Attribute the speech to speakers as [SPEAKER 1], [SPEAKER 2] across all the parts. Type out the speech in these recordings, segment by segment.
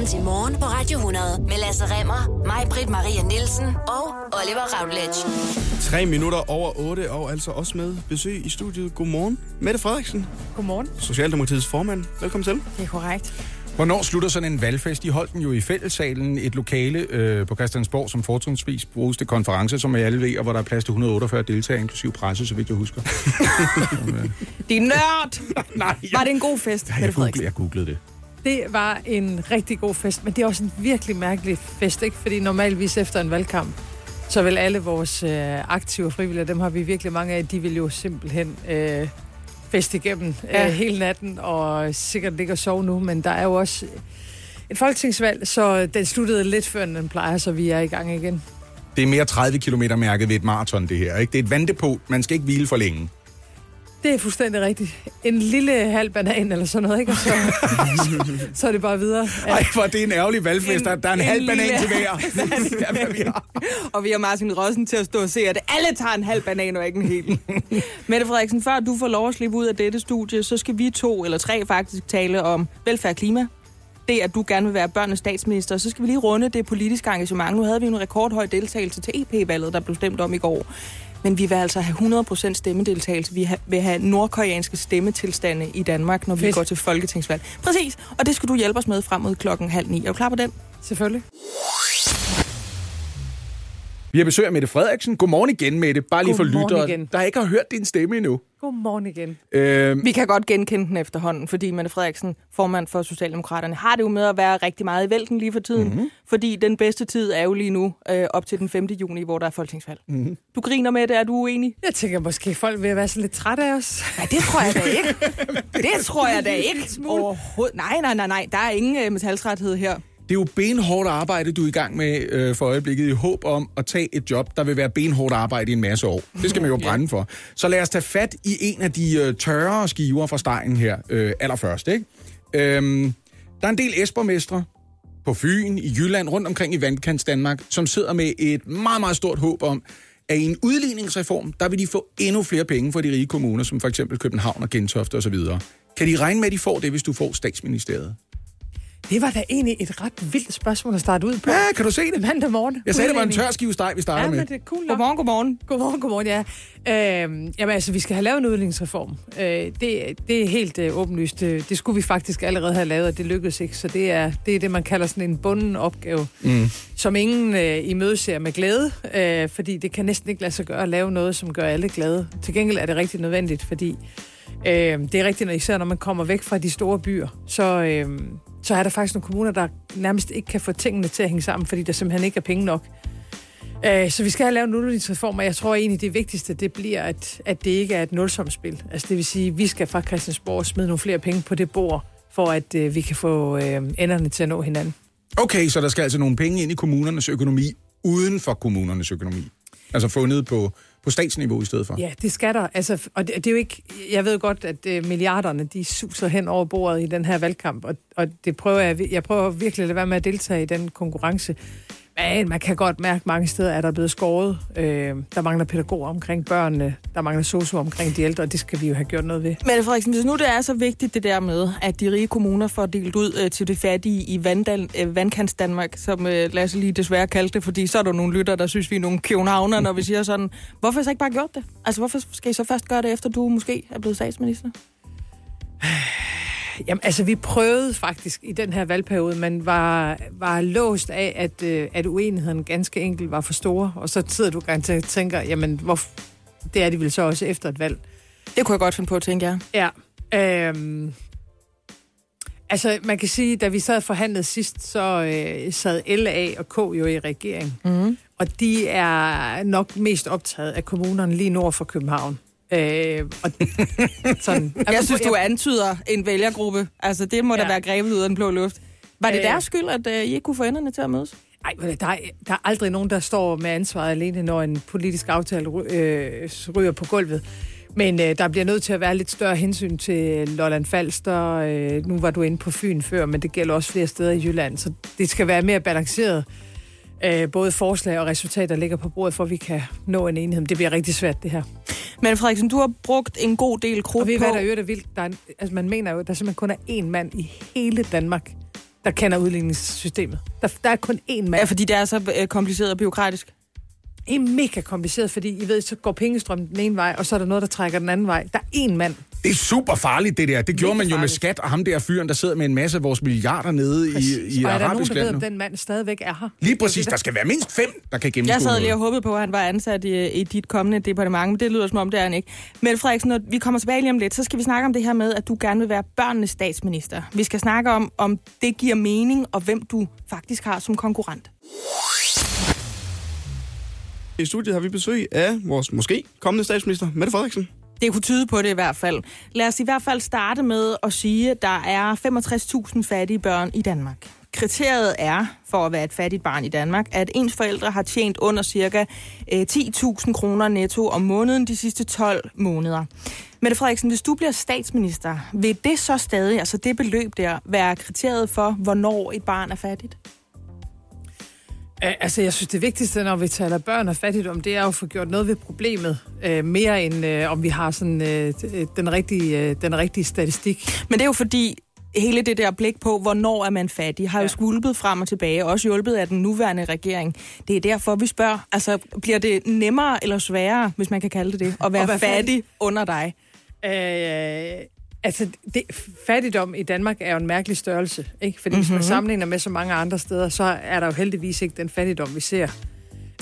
[SPEAKER 1] Velkommen til Morgen på Radio 100 med Lasse Remmer, mig, Britt Maria Nielsen og Oliver Routledge.
[SPEAKER 2] Tre minutter over otte, og altså også med besøg i studiet. Godmorgen, Mette Frederiksen,
[SPEAKER 3] Godmorgen.
[SPEAKER 2] Socialdemokratiets formand. Velkommen til.
[SPEAKER 3] Det er korrekt.
[SPEAKER 4] Hvornår slutter sådan en valgfest? De holdt den jo i fællessalen, et lokale øh, på Christiansborg, som fortrinsvis bruges til konference, som jeg alle ved, og hvor der er plads til 148 deltagere, inklusive presse, så vidt jeg husker.
[SPEAKER 3] Det er nørd!
[SPEAKER 4] Nej,
[SPEAKER 3] Var det en god fest, Mette
[SPEAKER 4] jeg, googlede, jeg googlede det.
[SPEAKER 5] Det var en rigtig god fest, men det er også en virkelig mærkelig fest, ikke? Fordi normalvis efter en valgkamp, så vil alle vores øh, aktive frivillige, dem har vi virkelig mange af, de vil jo simpelthen øh, feste igennem
[SPEAKER 3] Ja.
[SPEAKER 5] øh, hele natten, og sikkert ligge og sove nu, men der er jo også et folketingsvalg, så den sluttede lidt før, end den plejer, så vi er i gang igen.
[SPEAKER 4] Det er mere 30 km mærket ved et maraton, det her. Ikke? Det er et vandepot. Man skal ikke hvile for længe.
[SPEAKER 5] Det er fuldstændig rigtigt. En lille halv banan eller sådan noget, ikke? Og så, så er det bare videre. Ja.
[SPEAKER 4] Ej, for det er en ærgerlig valgfest.
[SPEAKER 3] En-
[SPEAKER 4] Der, der er en,
[SPEAKER 3] en
[SPEAKER 4] halv banan
[SPEAKER 3] lille-
[SPEAKER 4] til hver. Er, vi har.
[SPEAKER 3] Og vi har Martin Rossen til at stå og se, at alle tager en halv banan og ikke en hel. Mette Frederiksen, før du får lov at slippe ud af dette studie, så skal vi to, eller tre faktisk, tale om velfærd og klima. Det, at du gerne vil være børnenes statsminister. Så skal vi lige runde det politiske engagement. Nu havde vi en rekordhøj deltagelse til EP-valget, der blev stemt om i går. Men vi vil altså have 100% stemmedeltagelse. Vi vil have nordkoreanske stemmetilstande i Danmark, når vi
[SPEAKER 5] Fedt.
[SPEAKER 3] går til folketingsvalg. Præcis, og det skal du hjælpe os med frem mod klokken halv ni. Er du klar på den?
[SPEAKER 5] Selvfølgelig.
[SPEAKER 4] Vi har besøg af Mette Frederiksen. Godmorgen igen, Mette. Bare lige for
[SPEAKER 5] Godmorgen
[SPEAKER 4] lyttere,
[SPEAKER 5] igen.
[SPEAKER 4] der ikke har hørt din stemme endnu.
[SPEAKER 5] Godmorgen igen.
[SPEAKER 4] Øh,
[SPEAKER 3] Vi kan godt genkende den efterhånden, fordi Mette Frederiksen, formand for Socialdemokraterne, har det jo med at være rigtig meget i vælten lige for tiden.
[SPEAKER 4] Mhm.
[SPEAKER 3] Mm-hmm. Fordi den bedste tid er jo lige nu øh, op til den 5. juni, hvor der er folketingsvalg.
[SPEAKER 4] Mhm.
[SPEAKER 3] Mm-hmm. Du griner med det, er du uenig?
[SPEAKER 5] Jeg tænker måske, folk vil være så lidt trætte af os.
[SPEAKER 3] Nej, det tror jeg da ikke. det tror jeg da ikke. Overhovedet. Nej, nej, nej, nej. Der er ingen øh, metaltræthed her.
[SPEAKER 4] Det er jo benhårdt arbejde, du er i gang med øh, for øjeblikket, i håb om at tage et job, der vil være benhårdt arbejde i en masse år. Det skal man jo brænde for. Så lad os tage fat i en af de øh, tørre skiver fra stegen her øh, allerførst. Ikke? Øhm, der er en del esborgmestre på Fyn, i Jylland, rundt omkring i Vandkants Danmark, som sidder med et meget, meget stort håb om, at i en udligningsreform, der vil de få endnu flere penge for de rige kommuner, som for eksempel København og Gentofte osv. Kan de regne med, at de får det, hvis du får statsministeriet?
[SPEAKER 5] Det var da egentlig et ret vildt spørgsmål at starte ud på.
[SPEAKER 4] Ja, kan du se det?
[SPEAKER 5] Mandag morgen.
[SPEAKER 4] Jeg sagde, det var en tør skive steg, vi starter
[SPEAKER 5] Ja,
[SPEAKER 4] med.
[SPEAKER 5] men det er cool nok.
[SPEAKER 3] Godmorgen, godmorgen.
[SPEAKER 5] Godmorgen, godmorgen, ja. Øhm, jamen altså, vi skal have lavet en udligningsreform. Øh, det, det er helt øh, åbenlyst. Det, det skulle vi faktisk allerede have lavet, og det lykkedes ikke. Så det er det, er det man kalder sådan en bunden opgave, mm. som ingen øh, imødeser med glæde, øh, fordi det kan næsten ikke lade sig gøre at lave noget, som gør alle glade. Til gengæld er det rigtig nødvendigt, fordi øh, det er rigtigt, når især når man kommer væk fra de store byer, så, øh, så er der faktisk nogle kommuner, der nærmest ikke kan få tingene til at hænge sammen, fordi der simpelthen ikke er penge nok. Øh, Så vi skal have lavet en udligningsreform, og jeg tror egentlig, det vigtigste, det bliver, at, at det ikke er et nulsomspil. Altså det vil sige, at vi skal fra Christiansborg smide nogle flere penge på det bord, for at øh, vi kan få øh, enderne til at nå hinanden.
[SPEAKER 4] Okay, så der skal altså nogle penge ind i kommunernes økonomi, uden for kommunernes økonomi. Altså fundet på, på statsniveau i stedet for.
[SPEAKER 5] Ja, det skal der. Altså, og det, det er jo ikke, jeg ved godt, at øh, milliarderne, de suser hen over bordet i den her valgkamp, og, og det prøver jeg, jeg prøver virkelig at lade være med at deltage i den konkurrence. Men man kan godt mærke, at mange steder er der blevet skåret. Øh, der mangler pædagoger omkring børnene, der mangler sosu omkring de ældre, og det skal vi jo have gjort noget ved.
[SPEAKER 3] Mette Frederiksen, hvis nu det er så vigtigt det der med, at de rige kommuner får delt ud øh, til det fattige i vanddal, øh, vandkants Danmark, som øh, Lasse lige desværre kaldte det, fordi så er der nogle lytter, der synes, vi er nogle københavner, når vi siger sådan. Hvorfor så ikke bare gjort det? Altså, hvorfor skal I så først gøre det, efter du måske er blevet statsminister?
[SPEAKER 5] Jamen, altså, vi prøvede faktisk i den her valgperiode, men var, var låst af, at, øh, at uenigheden ganske enkelt var for store. Og så sidder du garanteret og tænker, jamen, hvor, det er de vel så også efter et valg.
[SPEAKER 3] Det kunne jeg godt finde på at tænke jer.
[SPEAKER 5] Ja. Øhm, altså, man kan sige, da vi sad og forhandlede sidst, så øh, sad LA og K jo i regering.
[SPEAKER 3] Mm.
[SPEAKER 5] Og de er nok mest optaget af kommunerne lige nord for København. Øh, og sådan.
[SPEAKER 3] Jeg synes, du antyder en vælgergruppe. Altså, det må ja. da være grebet ud af den blå luft. Var det
[SPEAKER 5] Øh.
[SPEAKER 3] deres skyld, at øh, I ikke kunne få enderne til at mødes?
[SPEAKER 5] Ej, men der, er, der er aldrig nogen, der står med ansvaret alene, når en politisk aftale øh, ryger på gulvet. Men øh, der bliver nødt til at være lidt større hensyn til Lolland Falster. Øh, nu var du inde på Fyn før, men det gælder også flere steder i Jylland. Så det skal være mere balanceret. Øh, både forslag og resultater ligger på bordet, for at vi kan nå en. Men det bliver rigtig svært, det her.
[SPEAKER 3] Men Frederiksen, du har brugt en god del krudt
[SPEAKER 5] Og ved I,
[SPEAKER 3] på...
[SPEAKER 5] hvad der er vildt? Der er, en- altså, man mener jo, at der simpelthen kun er én mand i hele Danmark, der kender udligningssystemet. Der, der er kun én mand.
[SPEAKER 3] Ja, fordi det er så øh, kompliceret og byråkratisk.
[SPEAKER 5] Det er mega kompliceret, fordi I ved, så går pengestrømmen den ene vej, og så er der noget, der trækker den anden vej. Der er én mand.
[SPEAKER 4] Det er super farligt, det der. Det gjorde man jo med
[SPEAKER 5] farligt.
[SPEAKER 4] skat og ham der fyren, der sidder med en masse af vores milliarder nede i, i
[SPEAKER 5] og er der nogen,
[SPEAKER 4] arabisk
[SPEAKER 5] der ved, om den mand stadigvæk er her?
[SPEAKER 4] Lige præcis, der skal være mindst fem, der kan gennemskue
[SPEAKER 3] Jeg sad lige og håbede på, at han var ansat i, i dit kommende departement, men det lyder som om, det er han ikke. Mette Frederiksen, når vi kommer tilbage lige om lidt, så skal vi snakke om det her med, at du gerne vil være børnenes statsminister. Vi skal snakke om, om det giver mening, og hvem du faktisk har som konkurrent.
[SPEAKER 2] I studiet har vi besøg af vores måske kommende statsminister, Mette Frederiksen.
[SPEAKER 3] Det kunne tyde på det i hvert fald. Lad os i hvert fald starte med at sige, at der er 65.000 fattige børn i Danmark. Kriteriet er, for at være et fattigt barn i Danmark, at ens forældre har tjent under cirka øh, 10.000 kroner netto om måneden de sidste 12 måneder. Mette Frederiksen, hvis du bliver statsminister, vil det så stadig, altså det beløb der, være kriteriet for, hvornår et barn er fattigt?
[SPEAKER 5] Øh, Altså, jeg synes, det vigtigste, når vi taler børn og fattigdom, det er jo at få gjort noget ved problemet. Øh, mere end øh, om vi har sådan, øh, den, rigtige, øh, den rigtige statistik.
[SPEAKER 3] Men det er jo fordi, hele det der blik på, hvornår er man fattig, har jo
[SPEAKER 5] Ja.
[SPEAKER 3] skvulpet frem og tilbage, også hjulpet af den nuværende regering. Det er derfor, vi spørger, altså bliver det nemmere eller sværere, hvis man kan kalde det det, at være,
[SPEAKER 5] At være
[SPEAKER 3] fattig,
[SPEAKER 5] fattig?
[SPEAKER 3] under dig?
[SPEAKER 5] Øh, altså, det, fattigdom i Danmark er jo en mærkelig størrelse, ikke? Fordi mm-hmm. hvis man sammenligner med så mange andre steder, så er der jo heldigvis ikke den fattigdom, vi ser.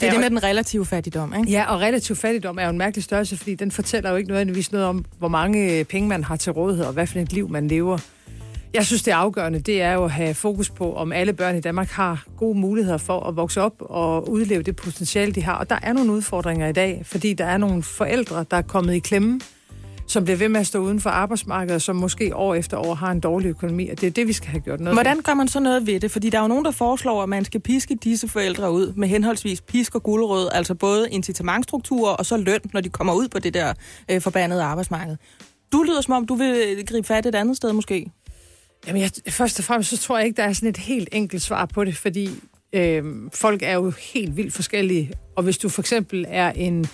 [SPEAKER 3] Det er det med den relative fattigdom, ikke?
[SPEAKER 5] Ja, og relativ fattigdom er jo en mærkelig størrelse, fordi den fortæller jo ikke nødvendigvis noget om, hvor mange penge man har til rådighed, og hvad for et liv man lever. Jeg synes, det afgørende, det er jo at have fokus på, om alle børn i Danmark har gode muligheder for at vokse op og udleve det potentiale, de har. Og der er nogle udfordringer i dag, fordi der er nogle forældre, der er kommet i klemme, som bliver ved med at stå uden for arbejdsmarkedet, og som måske år efter år har en dårlig økonomi. Og det er det, vi skal have gjort noget.
[SPEAKER 3] Hvordan gør man så noget ved det? Fordi der er jo nogen, der foreslår, at man skal piske disse forældre ud med henholdsvis pisk og gulerod, altså både incitamentstrukturer og så løn, når de kommer ud på det der øh, forbandede arbejdsmarked. Du lyder som om, du vil gribe fat et andet sted måske.
[SPEAKER 5] Jamen, jeg, først og fremmest, så tror jeg ikke, der er sådan et helt enkelt svar på det, fordi øh, folk er jo helt vildt forskellige. Og hvis du for eksempel er en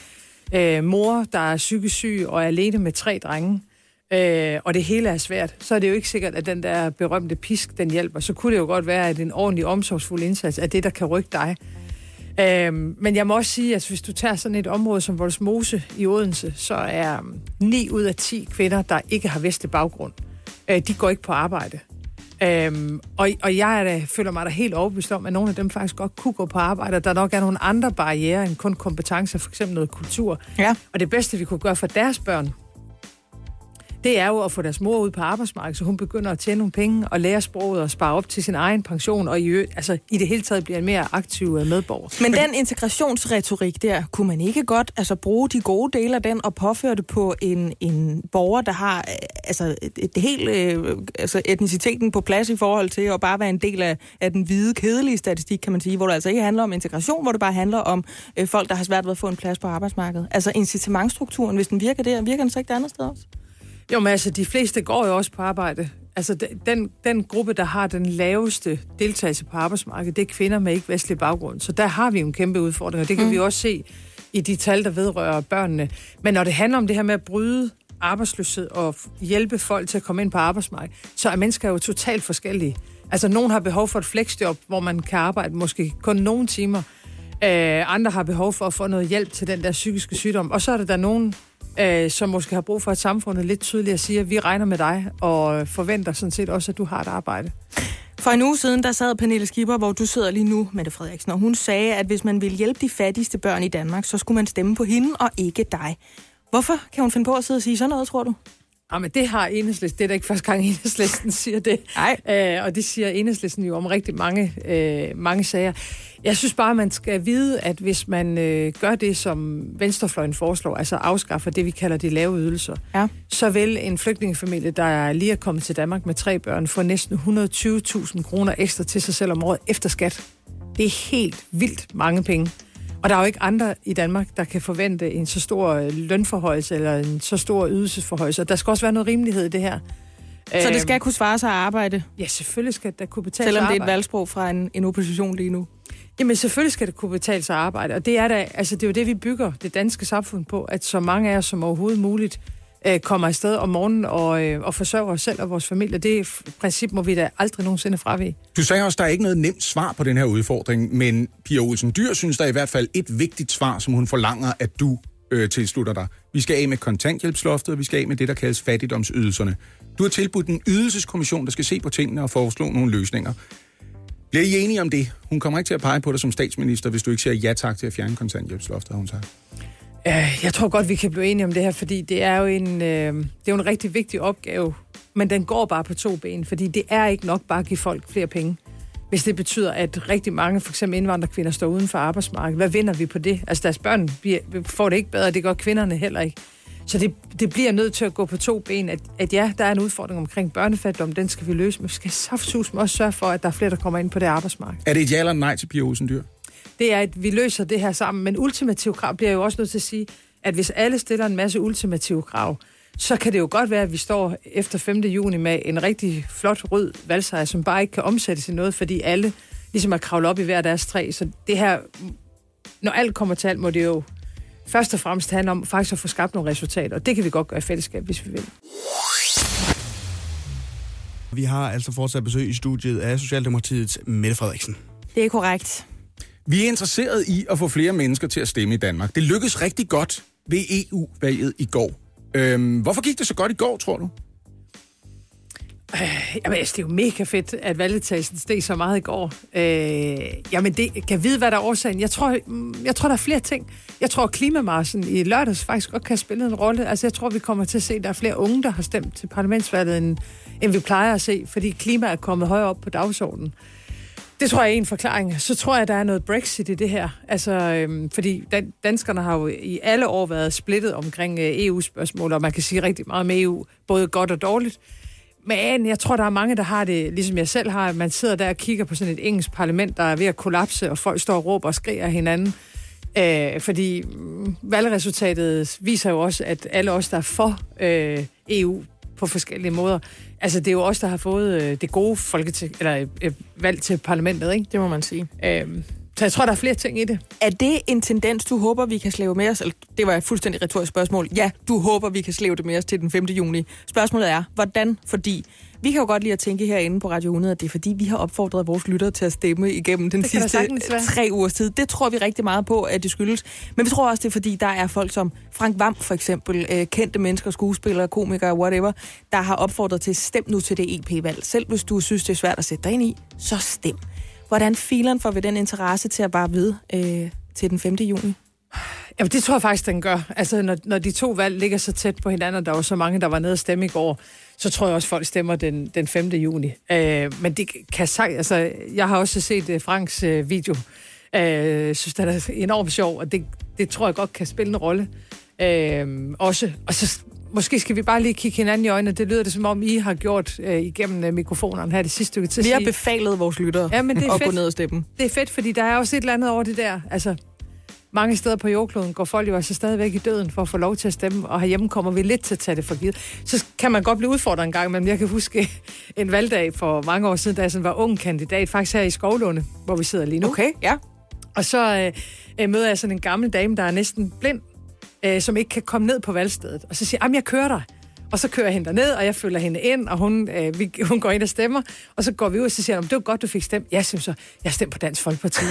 [SPEAKER 5] øh, mor, der er psykisk syg og er alene med tre drenge, øh, og det hele er svært, så er det jo ikke sikkert, at den der berømte pisk, den hjælper. Så kunne det jo godt være, at en ordentlig omsorgsfuld indsats er det, der kan rykke dig. Øh, men jeg må også sige, at hvis du tager sådan et område som Voldsmose i Odense, så er 9 ud af 10 kvinder, der ikke har vestlig baggrund, øh, de går ikke på arbejde. Øhm, og, og jeg er da, føler mig da helt overbevist om, at nogle af dem faktisk godt kunne gå på arbejde, og der nok er nogle andre barriere end kun kompetencer, for eksempel noget kultur.
[SPEAKER 3] Ja.
[SPEAKER 5] Og det bedste, vi kunne gøre for deres børn, det er jo at få deres mor ud på arbejdsmarkedet, så hun begynder at tjene nogle penge og lære sproget og spare op til sin egen pension, og i, altså, i det hele taget bliver en mere aktiv øh, medborger.
[SPEAKER 3] Men den integrationsretorik der, kunne man ikke godt altså, bruge de gode dele af den og påføre det på en, en borger, der har øh, altså, det helt, øh, altså, etniciteten på plads i forhold til at bare være en del af, af den hvide, kedelige statistik, kan man sige, hvor det altså ikke handler om integration, hvor det bare handler om øh, folk, der har svært ved at få en plads på arbejdsmarkedet. Altså incitamentstrukturen, hvis den virker der, virker den så ikke det andet sted også?
[SPEAKER 5] Jo, men altså, de fleste går jo også på arbejde. Altså, de- den, den gruppe, der har den laveste deltagelse på arbejdsmarkedet, det er kvinder med ikke vestlig baggrund. Så der har vi jo en kæmpe udfordring, og det kan mm. vi også se i de tal, der vedrører børnene. Men når det handler om det her med at bryde arbejdsløshed og hjælpe folk til at komme ind på arbejdsmarkedet, så er mennesker jo totalt forskellige. Altså, nogen har behov for et flexjob, hvor man kan arbejde måske kun nogle timer. Øh, andre har behov for at få noget hjælp til den der psykiske sygdom. Og så er der der nogen, øh, som måske har brug for, at samfundet lidt tydeligere siger, at vi regner med dig og øh, forventer sådan set også, at du har et arbejde.
[SPEAKER 3] For en uge siden, der sad Pernille Skipper, hvor du sidder lige nu, Mette Frederiksen, og hun sagde, at hvis man ville hjælpe de fattigste børn i Danmark, så skulle man stemme på hende og ikke dig. Hvorfor kan hun finde på at sidde og sige sådan noget, tror du?
[SPEAKER 5] Jamen, det har enhedslisten. Det er da ikke første gang, enhedslisten siger det.
[SPEAKER 3] Nej.
[SPEAKER 5] Øh, og det siger enhedslisten jo om rigtig mange, øh, mange sager. Jeg synes bare, man skal vide, at hvis man øh, gør det, som Venstrefløjen foreslår, altså afskaffer det, vi kalder de lave ydelser,
[SPEAKER 3] Ja.
[SPEAKER 5] så vil en flygtningefamilie, der lige er kommet til Danmark med tre børn, få næsten 120.000 kroner ekstra til sig selv om året efter skat. Det er helt vildt mange penge. Og der er jo ikke andre i Danmark, der kan forvente en så stor øh, lønforhøjelse eller en så stor ydelsesforhøjelse. Og der skal også være noget rimelighed i det her.
[SPEAKER 3] Så det
[SPEAKER 5] Øhm,
[SPEAKER 3] skal kunne svare sig at arbejde,
[SPEAKER 5] Ja, selvfølgelig skal der kunne betale
[SPEAKER 3] selvom
[SPEAKER 5] sig
[SPEAKER 3] det er et valgsprog fra en, en opposition lige nu.
[SPEAKER 5] Jamen selvfølgelig skal det kunne betale sig at arbejde, og det er, da, altså, det er jo det, vi bygger det danske samfund på, at så mange af os som overhovedet muligt øh, kommer afsted om morgenen og, øh, og forsørger os selv og vores familie. Det princip må vi da aldrig nogensinde fravige.
[SPEAKER 4] Du sagde også, at der er ikke noget nemt svar på den her udfordring, men Pia Olsen Dyr synes, der er i hvert fald et vigtigt svar, som hun forlanger, at du øh, tilslutter dig. Vi skal af med kontanthjælpsloftet, og vi skal af med det, der kaldes fattigdomsydelserne. Du har tilbudt en ydelseskommission, der skal se på tingene og foreslå nogle løsninger. Bliver I enige om det? Hun kommer ikke til at pege på dig som statsminister, hvis du ikke siger ja tak til at fjerne kontanthjælpsloftet, har hun sagt.
[SPEAKER 5] Øh, jeg tror godt, vi kan blive enige om det her, fordi det er jo en, øh, det er jo en rigtig vigtig opgave, men den går bare på to ben, fordi det er ikke nok bare at give folk flere penge. Hvis det betyder, at rigtig mange, for eksempel indvandrerkvinder, står uden for arbejdsmarkedet, hvad vinder vi på det? Altså deres børn bliver- får det ikke bedre, det gør kvinderne heller ikke. Så det, det bliver nødt til at gå på to ben, at, at ja, der er en udfordring omkring børnefattigdom, den skal vi løse, men vi skal saftsus også sørge for, at der er flere, der kommer ind på det arbejdsmarked.
[SPEAKER 4] Er det et ja eller nej til Pia Olsen Dyr?
[SPEAKER 5] Det er, at vi løser det her sammen. Men ultimative krav bliver jo også nødt til at sige, at hvis alle stiller en masse ultimative krav, så kan det jo godt være, at vi står efter 5. juni med en rigtig flot rød valgsejr, som bare ikke kan omsættes i noget, fordi alle ligesom er kravlet op i hver deres træ. Så det her, når alt kommer til alt, må det jo først og fremmest handle om faktisk at få skabt nogle resultater. Og det kan vi godt gøre i fællesskab, hvis vi vil.
[SPEAKER 2] Vi har altså fortsat besøg i studiet af Socialdemokratiets Mette Frederiksen.
[SPEAKER 3] Det er korrekt.
[SPEAKER 4] Vi er interesseret i at få flere mennesker til at stemme i Danmark. Det lykkedes rigtig godt ved EU-valget i går. Øhm, hvorfor gik det så godt i går, tror du?
[SPEAKER 5] Øh, jamen, altså, det er jo mega fedt, at valgdeltagelsen steg så meget i går. Øh, jamen, det kan vide, hvad der er årsagen. Jeg tror, mm, jeg tror, der er flere ting. Jeg tror, klimamarsen i lørdags faktisk godt kan spille en rolle. Altså, jeg tror, vi kommer til at se, at der er flere unge, der har stemt til parlamentsvalget, end, end vi plejer at se, fordi klima er kommet højere op på dagsordenen. Det tror jeg er en forklaring. Så tror jeg, der er noget Brexit i det her. Altså, øhm, fordi dan- danskerne har jo i alle år været splittet omkring øh, EU-spørgsmål, og man kan sige rigtig meget med EU, både godt og dårligt. Men jeg tror, der er mange, der har det, ligesom jeg selv har, at man sidder der og kigger på sådan et engelsk parlament, der er ved at kollapse, og folk står og råber og skriger hinanden. Øh, fordi mm, valgresultatet viser jo også, at alle os, der er for øh, EU på forskellige måder, altså det er jo os, der har fået øh, det gode folketing, eller øh, valg til parlamentet, ikke?
[SPEAKER 3] Det må man sige.
[SPEAKER 5] Øh, så jeg tror, der er flere ting i det.
[SPEAKER 3] Er det en tendens, du håber, vi kan slæve med os? Eller, det var et fuldstændig retorisk spørgsmål. Ja, du håber, vi kan slæve det med os til den 5. juni. Spørgsmålet er, hvordan? Fordi vi kan jo godt lide at tænke herinde på Radio 100, at det er fordi, vi har opfordret vores lyttere til at stemme igennem den
[SPEAKER 5] Det
[SPEAKER 3] sidste tre ugers tid. Det tror vi rigtig meget på, at det skyldes. Men vi tror også, det er fordi, der er folk som Frank Vam for eksempel, øh, kendte mennesker, skuespillere, komikere, whatever, der har opfordret til, stem nu til det EP-valg. Selv hvis du synes, det er svært at sætte dig ind i, så stem. Hvordan fileren får vi den interesse til at bare ved øh, til den 5. juni?
[SPEAKER 5] Jamen, det tror jeg faktisk, den gør. Altså, når, når de to valg ligger så tæt på hinanden, og der var så mange, der var nede og stemme i går, så tror jeg også, folk stemmer den, den 5. juni. Øh, men det kan sagt, altså, jeg har også set uh, Franks uh, video. Øh, synes, det er enormt sjov, og det, det tror jeg godt kan spille en rolle. Øh, også. Og så måske skal vi bare lige kigge hinanden i øjnene. Det lyder det, som om I har gjort øh, igennem øh, mikrofonerne her det sidste stykke at
[SPEAKER 3] Vi har befalet vores lyttere
[SPEAKER 5] Ja, men det er
[SPEAKER 3] at gå
[SPEAKER 5] fedt.
[SPEAKER 3] ned og stemme.
[SPEAKER 5] det er fedt, fordi der er også et eller andet over det der. Altså, mange steder på jordkloden går folk jo altså stadigvæk i døden for at få lov til at stemme, og herhjemme kommer vi lidt til at tage det for givet. Så kan man godt blive udfordret en gang, men jeg kan huske en valgdag for mange år siden, da jeg sådan var ung kandidat, faktisk her i Skovlunde, hvor vi sidder lige nu.
[SPEAKER 3] Okay, ja.
[SPEAKER 5] Og så øh, øh, møder jeg sådan en gammel dame, der er næsten blind, øh, som ikke kan komme ned på valgstedet. Og så siger jeg, "Jamen, jeg kører dig. Og så kører jeg hende ned, og jeg følger hende ind, og hun, øh, vi, hun går ind og stemmer. Og så går vi ud, og så siger hun, det var godt, du fik stemt. Jeg synes så, jeg stemte på Dansk Folkeparti.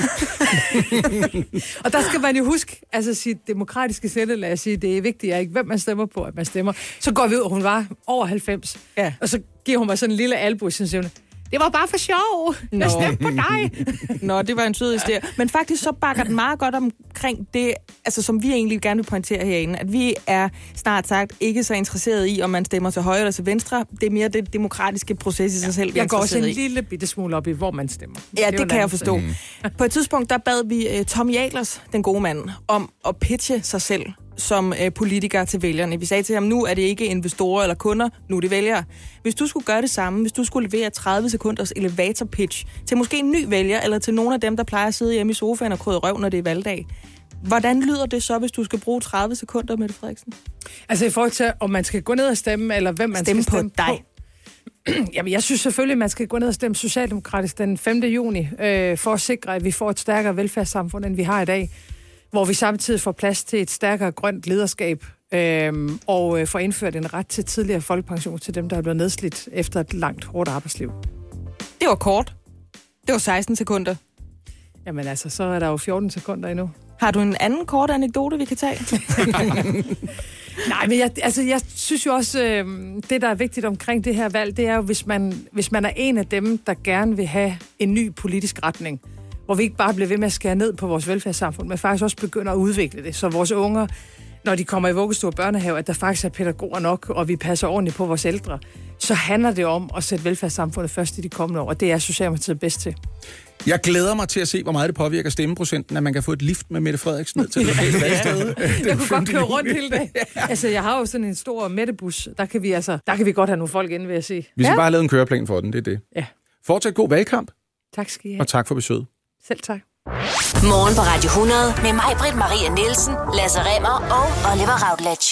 [SPEAKER 5] og der skal man jo huske, altså sit demokratiske sætte, lad os sige, det er vigtigt, ikke hvem man stemmer på, at man stemmer. Så går vi ud, og hun var over 90.
[SPEAKER 3] Ja.
[SPEAKER 5] Og så giver hun mig sådan en lille albu, så siger hun, det var bare for sjov. Jeg
[SPEAKER 3] Nå.
[SPEAKER 5] stemte på dig.
[SPEAKER 3] Nå, det var en sød historie. Men faktisk så bakker den meget godt omkring det, altså som vi egentlig gerne vil pointere herinde, at vi er snart sagt ikke så interesseret i, om man stemmer til højre eller til venstre. Det er mere det demokratiske proces i sig selv, vi er
[SPEAKER 5] Jeg går også en
[SPEAKER 3] i.
[SPEAKER 5] lille bitte smule op i, hvor man stemmer.
[SPEAKER 3] Ja, det,
[SPEAKER 5] en
[SPEAKER 3] kan jeg forstå.
[SPEAKER 5] sag.
[SPEAKER 3] På et tidspunkt, der bad vi uh, Tom Jaglers, den gode mand, om at pitche sig selv som uh, politiker til vælgerne. Vi sagde til ham, nu er det ikke investorer eller kunder, nu er det vælgere. Hvis du skulle gøre det samme, hvis du skulle levere 30 sekunders elevator pitch til måske en ny vælger, eller til nogle af dem, der plejer at sidde hjemme i sofaen og krydre røv, når det er valgdag, hvordan lyder det så, hvis du skal bruge 30 sekunder, Mette Frederiksen?
[SPEAKER 5] Altså i forhold til, om man skal gå ned og stemme, eller hvem man
[SPEAKER 3] Stemme
[SPEAKER 5] skal
[SPEAKER 3] på
[SPEAKER 5] stemme
[SPEAKER 3] dig.
[SPEAKER 5] på. Jamen, jeg synes selvfølgelig, man skal gå ned og stemme socialdemokratisk den 5. juni, øh, for at sikre, at vi får et stærkere velfærdssamfund, end vi har i dag, hvor vi samtidig får plads til et stærkere grønt lederskab, Øhm, og øh, får indført en ret til tidligere folkepension til dem, der er blevet nedslidt efter et langt, hårdt arbejdsliv.
[SPEAKER 3] Det var kort. Det var 16 sekunder.
[SPEAKER 5] Jamen altså, så er der jo 14 sekunder endnu.
[SPEAKER 3] Har du en anden kort anekdote, vi kan tage?
[SPEAKER 5] Nej, men jeg, altså, jeg synes jo også, øh, det der er vigtigt omkring det her valg, det er jo, hvis man, hvis man er en af dem, der gerne vil have en ny politisk retning, hvor vi ikke bare bliver ved med at skære ned på vores velfærdssamfund, men faktisk også begynder at udvikle det, så vores unger, når de kommer i vuggestue og børnehave, at der faktisk er pædagoger nok, og vi passer ordentligt på vores ældre, så handler det om at sætte velfærdssamfundet først i de kommende år, og det er Socialdemokratiet bedst til.
[SPEAKER 4] Jeg glæder mig til at se, hvor meget det påvirker stemmeprocenten, at man kan få et lift med Mette Frederiksen ned til det lokale valgsted.
[SPEAKER 5] Jeg kunne godt køre rundt hele dagen. Altså, jeg har jo sådan en stor mættebus. Der kan vi, altså, der kan vi godt have nogle folk inde, vil jeg sige.
[SPEAKER 4] Vi skal ja. bare have lavet en køreplan for den, det er det.
[SPEAKER 5] Ja.
[SPEAKER 4] Fortsat god valgkamp,
[SPEAKER 5] Tak skal I have.
[SPEAKER 4] og tak for besøget.
[SPEAKER 5] Selv tak.
[SPEAKER 1] Morgen på Radio 100 med mig, Britt Maria Nielsen, Lasse Remmer og Oliver Routledge.